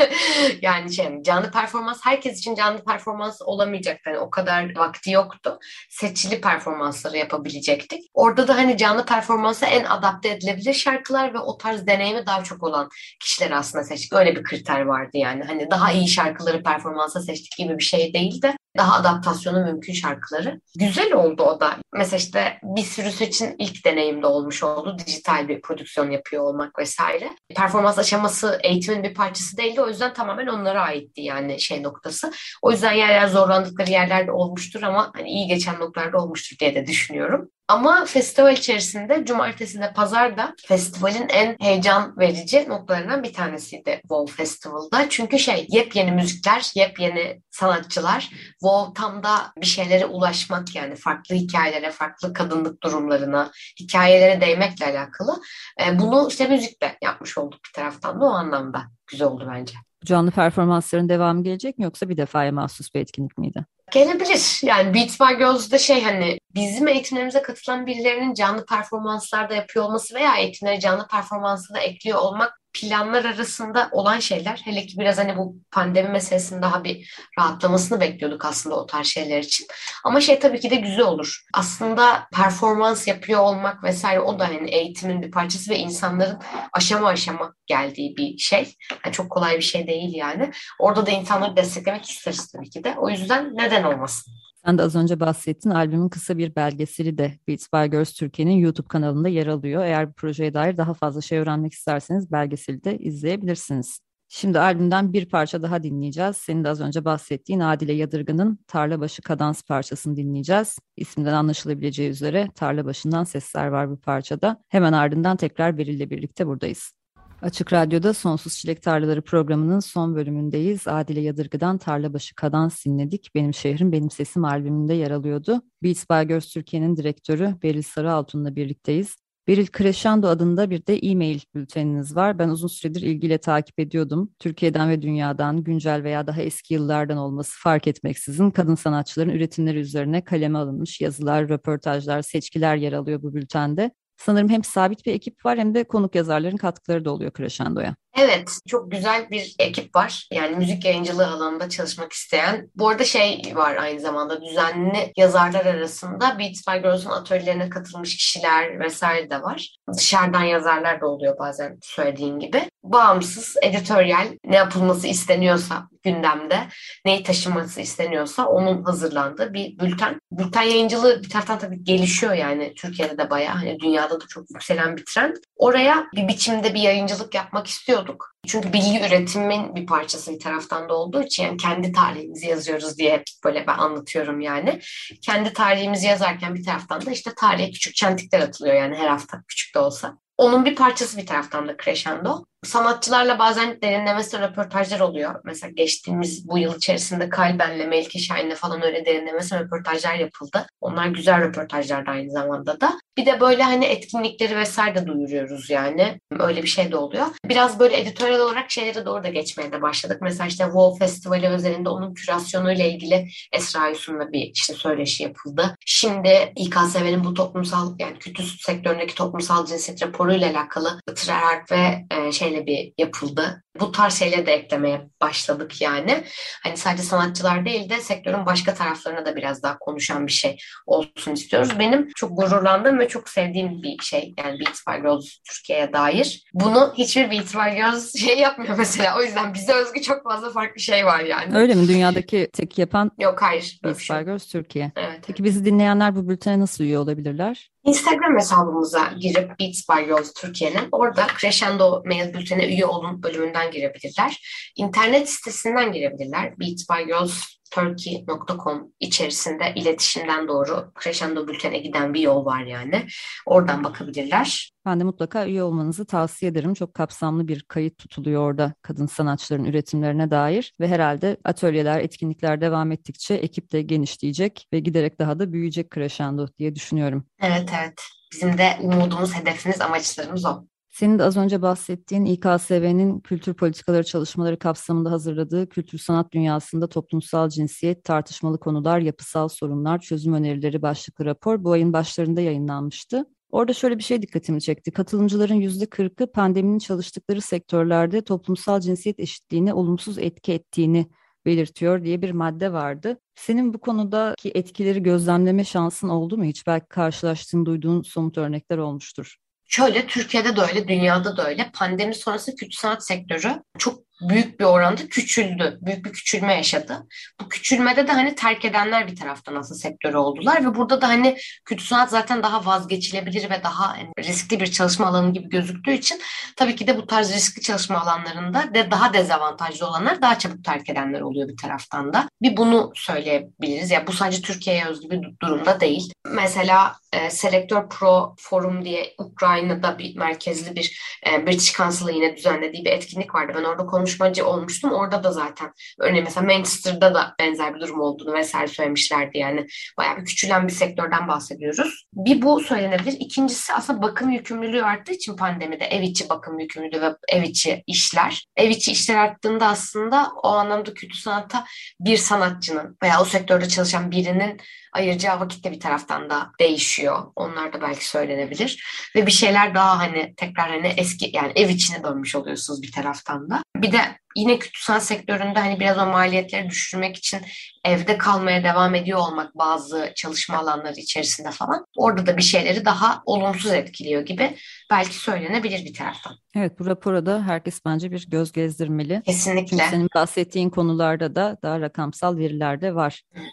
<laughs> yani şey, canlı performans herkes için canlı performans olamayacaktı. Yani o kadar vakti yoktu. Seçili performansları yapabilecektik. Orada da hani canlı performansa en adapte edilebilir şarkılar ve o tarz deneyimi daha çok olan kişileri aslında seçtik. Öyle bir kriter vardı yani. Hani daha iyi şarkıları performansa seçtik gibi bir şey değil de daha adaptasyonu mümkün şarkıları. Güzel oldu o da. Mesela işte bir sürü seçin ilk deneyimde olmuş oldu. Dijital bir prodüksiyon yapıyor olmak vesaire. Performans aşaması eğitimin bir parçası değildi. O yüzden tamamen onlara aitti yani şey noktası. O yüzden yer yer zorlandıkları yerlerde olmuştur ama hani iyi geçen noktalarda olmuştur diye de düşünüyorum. Ama festival içerisinde cumartesi de pazar da festivalin en heyecan verici noktalarından bir tanesiydi WoW Festival'da. Çünkü şey yepyeni müzikler, yepyeni sanatçılar. WoW tam da bir şeylere ulaşmak yani farklı hikayelere, farklı kadınlık durumlarına, hikayelere değmekle alakalı. E, bunu işte müzikle yapmış olduk bir taraftan da o anlamda güzel oldu bence. Canlı performansların devamı gelecek mi yoksa bir defaya mahsus bir etkinlik miydi? Gelebilir. Yani Beats by Girls'da şey hani bizim eğitimlerimize katılan birilerinin canlı performanslarda yapıyor olması veya eğitimleri canlı performansında ekliyor olmak planlar arasında olan şeyler. Hele ki biraz hani bu pandemi meselesinin daha bir rahatlamasını bekliyorduk aslında o tarz şeyler için. Ama şey tabii ki de güzel olur. Aslında performans yapıyor olmak vesaire o da hani eğitimin bir parçası ve insanların aşama aşama geldiği bir şey. Yani çok kolay bir şey değil yani. Orada da insanları desteklemek isteriz tabii ki de. O yüzden neden olmasın? Sen de az önce bahsettin. Albümün kısa bir belgeseli de Beats by Girls Türkiye'nin YouTube kanalında yer alıyor. Eğer bu projeye dair daha fazla şey öğrenmek isterseniz belgeseli de izleyebilirsiniz. Şimdi albümden bir parça daha dinleyeceğiz. Senin de az önce bahsettiğin Adile Yadırgın'ın Tarlabaşı Kadans parçasını dinleyeceğiz. İsminden anlaşılabileceği üzere tarla başından sesler var bu parçada. Hemen ardından tekrar Beril'le birlikte buradayız. Açık Radyo'da Sonsuz Çilek Tarlaları programının son bölümündeyiz. Adile Yadırgı'dan Tarlabaşı Kadan sinledik. Benim Şehrim Benim Sesim albümünde yer alıyordu. Beats by Girls Türkiye'nin direktörü Beril Sarıaltun'la birlikteyiz. Beril Crescendo adında bir de e-mail bülteniniz var. Ben uzun süredir ilgiyle takip ediyordum. Türkiye'den ve dünyadan, güncel veya daha eski yıllardan olması fark etmeksizin kadın sanatçıların üretimleri üzerine kaleme alınmış yazılar, röportajlar, seçkiler yer alıyor bu bültende. Sanırım hem sabit bir ekip var hem de konuk yazarların katkıları da oluyor Crescendo'ya. Evet, çok güzel bir ekip var. Yani müzik yayıncılığı alanında çalışmak isteyen. Bu arada şey var aynı zamanda düzenli yazarlar arasında Beats by Girls'un atölyelerine katılmış kişiler vesaire de var. Dışarıdan yazarlar da oluyor bazen söylediğin gibi. Bağımsız, editoryal ne yapılması isteniyorsa gündemde, neyi taşıması isteniyorsa onun hazırlandığı bir bülten. Bülten yayıncılığı bir taraftan tabii gelişiyor yani Türkiye'de de bayağı hani dünyada da çok yükselen bir trend. Oraya bir biçimde bir yayıncılık yapmak istiyorduk. Çünkü bilgi üretimin bir parçası bir taraftan da olduğu için yani kendi tarihimizi yazıyoruz diye böyle ben anlatıyorum yani. Kendi tarihimizi yazarken bir taraftan da işte tarihe küçük çentikler atılıyor yani her hafta küçük de olsa. Onun bir parçası bir taraftan da Crescendo. Sanatçılarla bazen derinlemesine röportajlar oluyor. Mesela geçtiğimiz bu yıl içerisinde Kalben'le, Melike Şahin'le falan öyle derinlemesine röportajlar yapıldı. Onlar güzel röportajlardı aynı zamanda da. Bir de böyle hani etkinlikleri vesaire de duyuruyoruz yani. Öyle bir şey de oluyor. Biraz böyle editoryal olarak şeylere doğru da geçmeye de başladık. Mesela işte Wall Festivali özelinde onun kürasyonuyla ilgili Esra Yusun'la bir işte söyleşi yapıldı. Şimdi İKSV'nin bu toplumsal yani kötü sektöründeki toplumsal cinsiyet raporuyla alakalı Trerhard ve e, şeyle bir yapıldı. Bu tarz şeyleri de eklemeye başladık yani. Hani sadece sanatçılar değil de sektörün başka taraflarına da biraz daha konuşan bir şey olsun istiyoruz. Benim çok gururlandığım ve çok sevdiğim bir şey yani Beats by Girls Türkiye'ye dair. Bunu hiçbir Beats by Girls <laughs> şey yapmıyor mesela. O yüzden bize özgü çok fazla farklı şey var yani. Öyle mi? Dünyadaki tek yapan Yok hayır. Beats şey. by Girls Türkiye. Evet. Peki bizi dinleyenler bu bültene nasıl üye olabilirler? Instagram hesabımıza girip Beats by Girls Türkiye'nin orada Crescendo Mail Bülten'e üye olun bölümünden girebilirler. İnternet sitesinden girebilirler. Beats by Girls turkey.com içerisinde iletişimden doğru Crescendo Bülten'e giden bir yol var yani. Oradan bakabilirler. Ben de mutlaka üye olmanızı tavsiye ederim. Çok kapsamlı bir kayıt tutuluyor orada kadın sanatçıların üretimlerine dair ve herhalde atölyeler, etkinlikler devam ettikçe ekip de genişleyecek ve giderek daha da büyüyecek Crescendo diye düşünüyorum. Evet evet. Bizim de umudumuz, hedefimiz, amaçlarımız o. Senin de az önce bahsettiğin İKSV'nin kültür politikaları çalışmaları kapsamında hazırladığı Kültür Sanat Dünyasında Toplumsal Cinsiyet, Tartışmalı Konular, Yapısal Sorunlar, Çözüm Önerileri başlıklı rapor bu ayın başlarında yayınlanmıştı. Orada şöyle bir şey dikkatimi çekti. Katılımcıların yüzde kırkı pandeminin çalıştıkları sektörlerde toplumsal cinsiyet eşitliğine olumsuz etki ettiğini belirtiyor diye bir madde vardı. Senin bu konudaki etkileri gözlemleme şansın oldu mu hiç? Belki karşılaştığın, duyduğun somut örnekler olmuştur. Şöyle Türkiye'de de öyle, dünyada da öyle. Pandemi sonrası kültür sanat sektörü çok büyük bir oranda küçüldü. Büyük bir küçülme yaşadı. Bu küçülmede de hani terk edenler bir taraftan aslında sektörü oldular ve burada da hani kültür sanat zaten daha vazgeçilebilir ve daha riskli bir çalışma alanı gibi gözüktüğü için tabii ki de bu tarz riskli çalışma alanlarında de daha dezavantajlı olanlar daha çabuk terk edenler oluyor bir taraftan da. Bir bunu söyleyebiliriz. Ya bu sadece Türkiye'ye özgü bir durumda değil. Mesela e, Selektör Pro Forum diye Ukrayna'da bir merkezli bir e, British Council'ın yine düzenlediği bir etkinlik vardı. Ben orada konuşmacı olmuştum. Orada da zaten örneğin mesela Manchester'da da benzer bir durum olduğunu vesaire söylemişlerdi. Yani bayağı bir küçülen bir sektörden bahsediyoruz. Bir bu söylenebilir. İkincisi aslında bakım yükümlülüğü arttığı için pandemide ev içi bakım yükümlülüğü ve ev içi işler. Ev içi işler arttığında aslında o anlamda kötü sanata bir sanatçının veya o sektörde çalışan birinin ayıracağı vakit de bir taraftan da değişiyor. Onlar da belki söylenebilir. Ve bir şeyler daha hani tekrar hani eski yani ev içine dönmüş oluyorsunuz bir taraftan da. Bir de yine kütüphane sektöründe hani biraz o maliyetleri düşürmek için evde kalmaya devam ediyor olmak bazı çalışma alanları içerisinde falan orada da bir şeyleri daha olumsuz etkiliyor gibi belki söylenebilir bir taraftan. Evet bu rapora da herkes bence bir göz gezdirmeli. Kesinlikle. Çünkü senin bahsettiğin konularda da daha rakamsal veriler de var. Evet.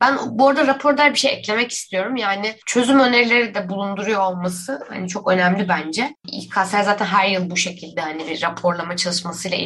Ben bu arada raporda bir şey eklemek istiyorum. Yani çözüm önerileri de bulunduruyor olması hani çok önemli bence. İKSR zaten her yıl bu şekilde hani bir raporlama çalışmasıyla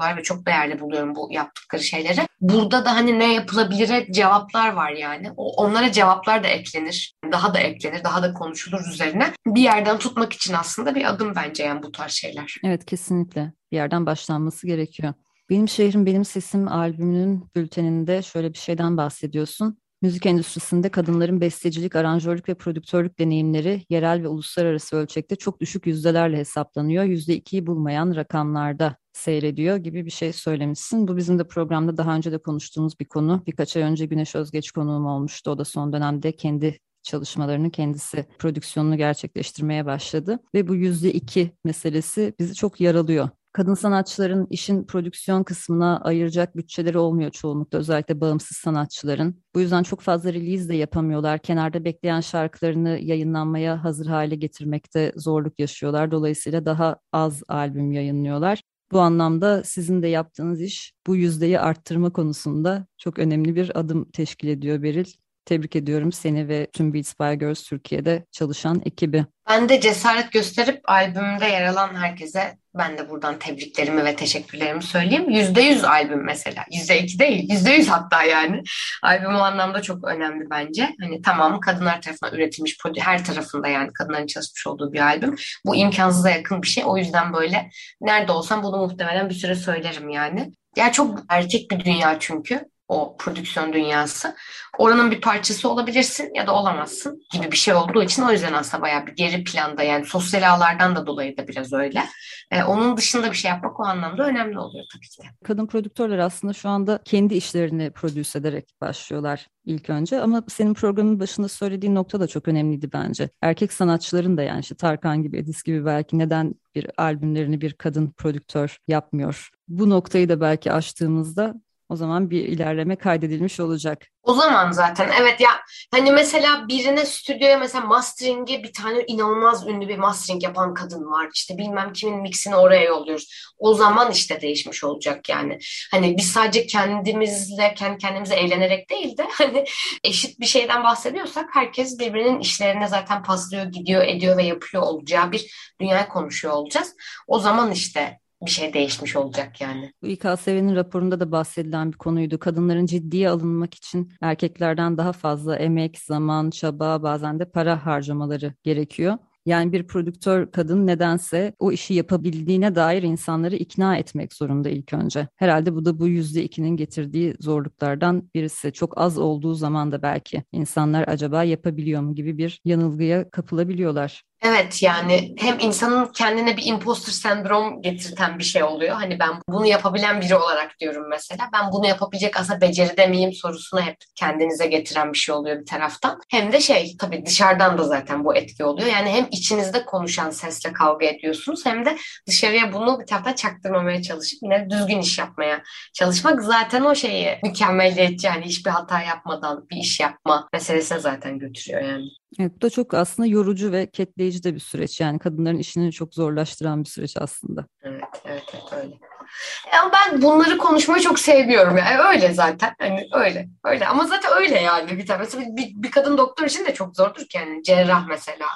ilerliyorlar ve çok değerli buluyorum bu yaptıkları şeyleri. Burada da hani ne yapılabilir cevaplar var yani. Onlara cevaplar da eklenir. Daha da eklenir, daha da konuşulur üzerine. Bir yerden tutmak için aslında bir adım bence yani bu tarz şeyler. Evet kesinlikle. Bir yerden başlanması gerekiyor. Benim Şehrim Benim Sesim albümünün bülteninde şöyle bir şeyden bahsediyorsun. Müzik endüstrisinde kadınların bestecilik, aranjörlük ve prodüktörlük deneyimleri yerel ve uluslararası ölçekte çok düşük yüzdelerle hesaplanıyor. Yüzde ikiyi bulmayan rakamlarda seyrediyor gibi bir şey söylemişsin. Bu bizim de programda daha önce de konuştuğumuz bir konu. Birkaç ay önce Güneş Özgeç konuğum olmuştu. O da son dönemde kendi çalışmalarını kendisi prodüksiyonunu gerçekleştirmeye başladı ve bu yüzde iki meselesi bizi çok yaralıyor. kadın sanatçıların işin prodüksiyon kısmına ayıracak bütçeleri olmuyor çoğunlukla özellikle bağımsız sanatçıların. Bu yüzden çok fazla release de yapamıyorlar. Kenarda bekleyen şarkılarını yayınlanmaya hazır hale getirmekte zorluk yaşıyorlar. Dolayısıyla daha az albüm yayınlıyorlar. Bu anlamda sizin de yaptığınız iş bu yüzdeyi arttırma konusunda çok önemli bir adım teşkil ediyor Beril. Tebrik ediyorum seni ve tüm Beats by Girls Türkiye'de çalışan ekibi. Ben de cesaret gösterip albümümde yer alan herkese ben de buradan tebriklerimi ve teşekkürlerimi söyleyeyim. Yüzde yüz albüm mesela. Yüzde iki değil. Yüzde yüz hatta yani. Albüm o anlamda çok önemli bence. Hani tamam kadınlar tarafından üretilmiş her tarafında yani kadınların çalışmış olduğu bir albüm. Bu imkansıza yakın bir şey. O yüzden böyle nerede olsam bunu muhtemelen bir süre söylerim yani. Ya çok erkek bir dünya çünkü o prodüksiyon dünyası. Oranın bir parçası olabilirsin ya da olamazsın gibi bir şey olduğu için o yüzden aslında bayağı bir geri planda yani sosyal ağlardan da dolayı da biraz öyle. Ee, onun dışında bir şey yapmak o anlamda önemli oluyor tabii ki. Kadın prodüktörler aslında şu anda kendi işlerini prodüse ederek başlıyorlar ilk önce ama senin programın başında söylediğin nokta da çok önemliydi bence. Erkek sanatçıların da yani işte Tarkan gibi, Edis gibi belki neden bir albümlerini bir kadın prodüktör yapmıyor? Bu noktayı da belki açtığımızda o zaman bir ilerleme kaydedilmiş olacak. O zaman zaten evet ya hani mesela birine stüdyoya mesela mastering'e bir tane inanılmaz ünlü bir mastering yapan kadın var. İşte bilmem kimin mixini oraya yolluyoruz. O zaman işte değişmiş olacak yani. Hani biz sadece kendimizle kendi kendimize eğlenerek değil de hani eşit bir şeyden bahsediyorsak herkes birbirinin işlerine zaten paslıyor, gidiyor, ediyor ve yapıyor olacağı bir dünyayı konuşuyor olacağız. O zaman işte bir şey değişmiş olacak yani. Bu İKSV'nin raporunda da bahsedilen bir konuydu. Kadınların ciddiye alınmak için erkeklerden daha fazla emek, zaman, çaba, bazen de para harcamaları gerekiyor. Yani bir prodüktör kadın nedense o işi yapabildiğine dair insanları ikna etmek zorunda ilk önce. Herhalde bu da bu yüzde ikinin getirdiği zorluklardan birisi. Çok az olduğu zaman da belki insanlar acaba yapabiliyor mu gibi bir yanılgıya kapılabiliyorlar. Evet yani hem insanın kendine bir imposter sendrom getirten bir şey oluyor. Hani ben bunu yapabilen biri olarak diyorum mesela. Ben bunu yapabilecek aslında beceride miyim sorusunu hep kendinize getiren bir şey oluyor bir taraftan. Hem de şey tabii dışarıdan da zaten bu etki oluyor. Yani hem içinizde konuşan sesle kavga ediyorsunuz hem de dışarıya bunu bir taraftan çaktırmamaya çalışıp yine düzgün iş yapmaya çalışmak zaten o şeyi mükemmeliyetçi yani hiçbir hata yapmadan bir iş yapma meselesine zaten götürüyor yani. Evet, bu da çok aslında yorucu ve ketleyici de bir süreç. Yani kadınların işini çok zorlaştıran bir süreç aslında. Evet, evet, evet öyle. Ama ben bunları konuşmayı çok seviyorum. Yani öyle zaten. Hani öyle. Öyle. Ama zaten öyle yani. Bir tane mesela bir, bir kadın doktor için de çok zordur ki yani cerrah mesela.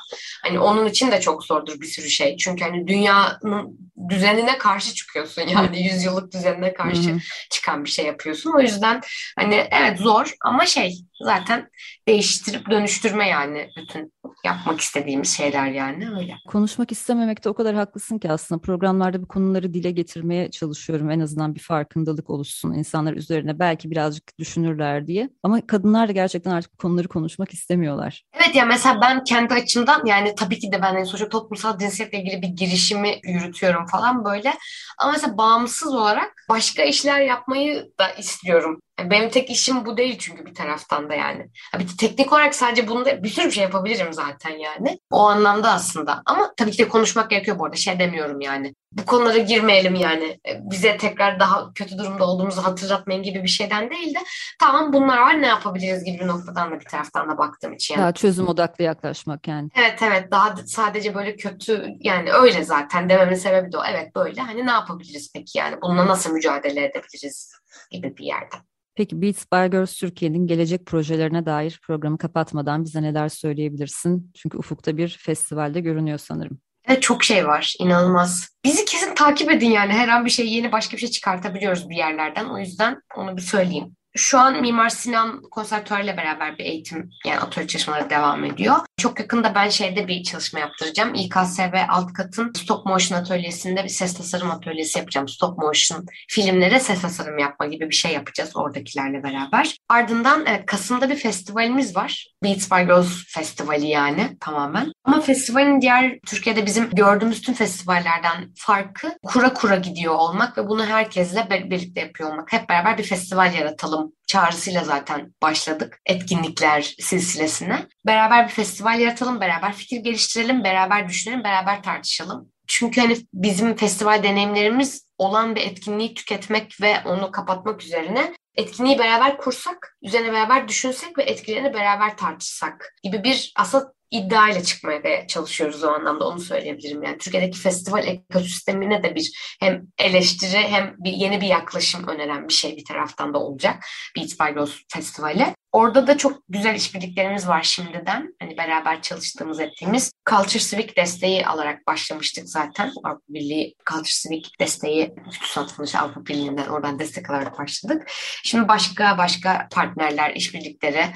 Hani onun için de çok zordur bir sürü şey. Çünkü hani dünyanın düzenine karşı çıkıyorsun. Yani yüzyıllık düzenine karşı Hı-hı. çıkan bir şey yapıyorsun. O yüzden hani evet zor ama şey zaten değiştirip dönüştürme yani bütün yapmak istediğimiz şeyler yani öyle. Konuşmak istememekte o kadar haklısın ki aslında programlarda bu konuları dile getirmeye çalışıyorum. En azından bir farkındalık oluşsun insanlar üzerine belki birazcık düşünürler diye. Ama kadınlar da gerçekten artık konuları konuşmak istemiyorlar. Evet ya mesela ben kendi açımdan yani tabii ki de ben en sonuçta toplumsal cinsiyetle ilgili bir girişimi yürütüyorum falan böyle. Ama mesela bağımsız olarak başka işler yapmayı da istiyorum. Benim tek işim bu değil çünkü bir taraftan da yani. Bir teknik olarak sadece bunda bir sürü şey yapabilirim zaten yani. O anlamda aslında. Ama tabii ki de konuşmak gerekiyor bu arada. Şey demiyorum yani. Bu konulara girmeyelim yani. Bize tekrar daha kötü durumda olduğumuzu hatırlatmayın gibi bir şeyden değil de tamam bunlar var ne yapabiliriz gibi bir noktadan da bir taraftan da baktığım için. Yani. Daha çözüm odaklı yaklaşmak yani. Evet evet daha sadece böyle kötü yani öyle zaten dememin sebebi de o. Evet böyle hani ne yapabiliriz peki yani bununla nasıl mücadele edebiliriz gibi bir yerden. Peki Beats by Girls Türkiye'nin gelecek projelerine dair programı kapatmadan bize neler söyleyebilirsin? Çünkü ufukta bir festivalde görünüyor sanırım. Evet çok şey var. inanılmaz. Bizi kesin takip edin yani. Her an bir şey yeni başka bir şey çıkartabiliyoruz bir yerlerden. O yüzden onu bir söyleyeyim. Şu an Mimar Sinan Konservatuarı beraber bir eğitim yani atölye çalışmaları devam ediyor. Çok yakında ben şeyde bir çalışma yaptıracağım. İKSV alt katın stop motion atölyesinde bir ses tasarım atölyesi yapacağım. Stop motion filmlere ses tasarım yapma gibi bir şey yapacağız oradakilerle beraber. Ardından evet, Kasım'da bir festivalimiz var. Beats by Girls Festivali yani tamamen. Ama festivalin diğer Türkiye'de bizim gördüğümüz tüm festivallerden farkı kura kura gidiyor olmak ve bunu herkesle birlikte yapıyor olmak. Hep beraber bir festival yaratalım çağrısıyla zaten başladık etkinlikler silsilesine. Beraber bir festival yaratalım, beraber fikir geliştirelim, beraber düşünelim, beraber tartışalım Çünkü hani bizim festival deneyimlerimiz olan bir etkinliği tüketmek ve onu kapatmak üzerine etkinliği beraber kursak, üzerine beraber düşünsek ve etkilerini beraber tartışsak gibi bir aslında iddia ile çıkmaya çalışıyoruz o anlamda onu söyleyebilirim. Yani Türkiye'deki festival ekosistemine de bir hem eleştiri hem bir yeni bir yaklaşım öneren bir şey bir taraftan da olacak by Girls Festivali. Orada da çok güzel işbirliklerimiz var şimdiden. Hani beraber çalıştığımız ettiğimiz Culture Civic desteği alarak başlamıştık zaten. Avrupa Birliği Culture Civic desteği TÜSAT Fonu Avrupa Birliği'nden oradan destek alarak başladık. Şimdi başka başka partnerler, işbirlikleri,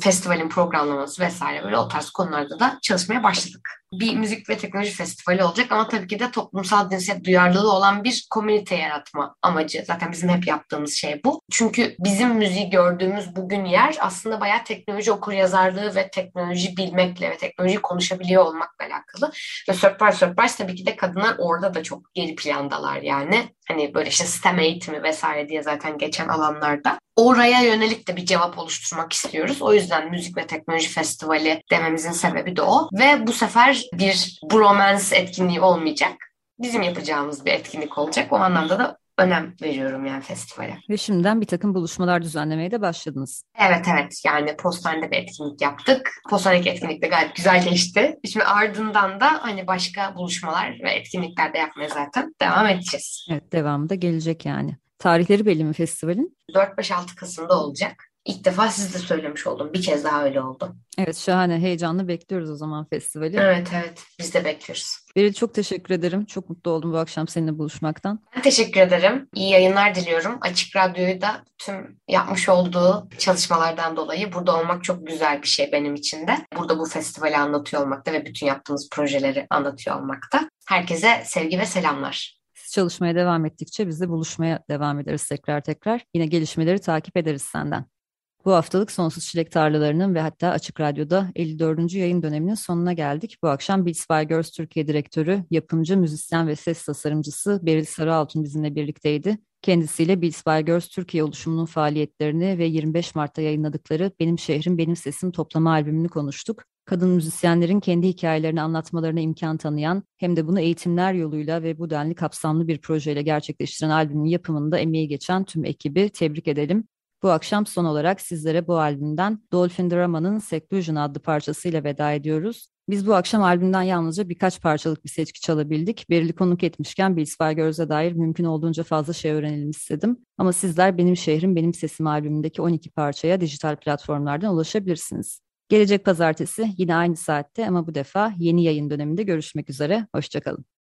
festivalin programlaması vesaire böyle o tarz konularda da çalışmaya başladık bir müzik ve teknoloji festivali olacak ama tabii ki de toplumsal cinsiyet duyarlılığı olan bir komünite yaratma amacı. Zaten bizim hep yaptığımız şey bu. Çünkü bizim müziği gördüğümüz bugün yer aslında bayağı teknoloji okuryazarlığı ve teknoloji bilmekle ve teknoloji konuşabiliyor olmakla alakalı. Ve surprise surprise tabii ki de kadınlar orada da çok geri plandalar yani. Hani böyle işte STEM eğitimi vesaire diye zaten geçen alanlarda. Oraya yönelik de bir cevap oluşturmak istiyoruz. O yüzden Müzik ve Teknoloji Festivali dememizin sebebi de o. Ve bu sefer bir bromance etkinliği olmayacak. Bizim yapacağımız bir etkinlik olacak. O anlamda da önem veriyorum yani festivale. Ve şimdiden bir takım buluşmalar düzenlemeye de başladınız. Evet evet yani postanede bir etkinlik yaptık. Postanedeki etkinlik de gayet güzel geçti. Şimdi ardından da hani başka buluşmalar ve etkinlikler de yapmaya zaten devam edeceğiz. Evet devamı da gelecek yani. Tarihleri belli mi festivalin? 4-5-6 Kasım'da olacak. İlk defa siz de söylemiş oldum. Bir kez daha öyle oldu. Evet şahane. Heyecanla bekliyoruz o zaman festivali. Evet evet. Biz de bekliyoruz. Beril çok teşekkür ederim. Çok mutlu oldum bu akşam seninle buluşmaktan. Ben teşekkür ederim. İyi yayınlar diliyorum. Açık Radyo'yu da tüm yapmış olduğu çalışmalardan dolayı burada olmak çok güzel bir şey benim için de. Burada bu festivali anlatıyor olmakta ve bütün yaptığımız projeleri anlatıyor olmakta. Herkese sevgi ve selamlar. Siz çalışmaya devam ettikçe biz de buluşmaya devam ederiz tekrar tekrar. Yine gelişmeleri takip ederiz senden. Bu haftalık Sonsuz Çilek Tarlalarının ve hatta Açık Radyo'da 54. yayın döneminin sonuna geldik. Bu akşam Beats by Girls Türkiye Direktörü, yapımcı, müzisyen ve ses tasarımcısı Beril Sarıaltun bizimle birlikteydi. Kendisiyle Beats by Girls Türkiye oluşumunun faaliyetlerini ve 25 Mart'ta yayınladıkları Benim Şehrim Benim Sesim toplama albümünü konuştuk. Kadın müzisyenlerin kendi hikayelerini anlatmalarına imkan tanıyan hem de bunu eğitimler yoluyla ve bu denli kapsamlı bir projeyle gerçekleştiren albümün yapımında emeği geçen tüm ekibi tebrik edelim. Bu akşam son olarak sizlere bu albümden Dolphin Drama'nın Seclusion adlı parçasıyla veda ediyoruz. Biz bu akşam albümden yalnızca birkaç parçalık bir seçki çalabildik. Berili konuk etmişken Bills Girls'e dair mümkün olduğunca fazla şey öğrenelim istedim. Ama sizler Benim Şehrim Benim Sesim albümündeki 12 parçaya dijital platformlardan ulaşabilirsiniz. Gelecek pazartesi yine aynı saatte ama bu defa yeni yayın döneminde görüşmek üzere. Hoşçakalın.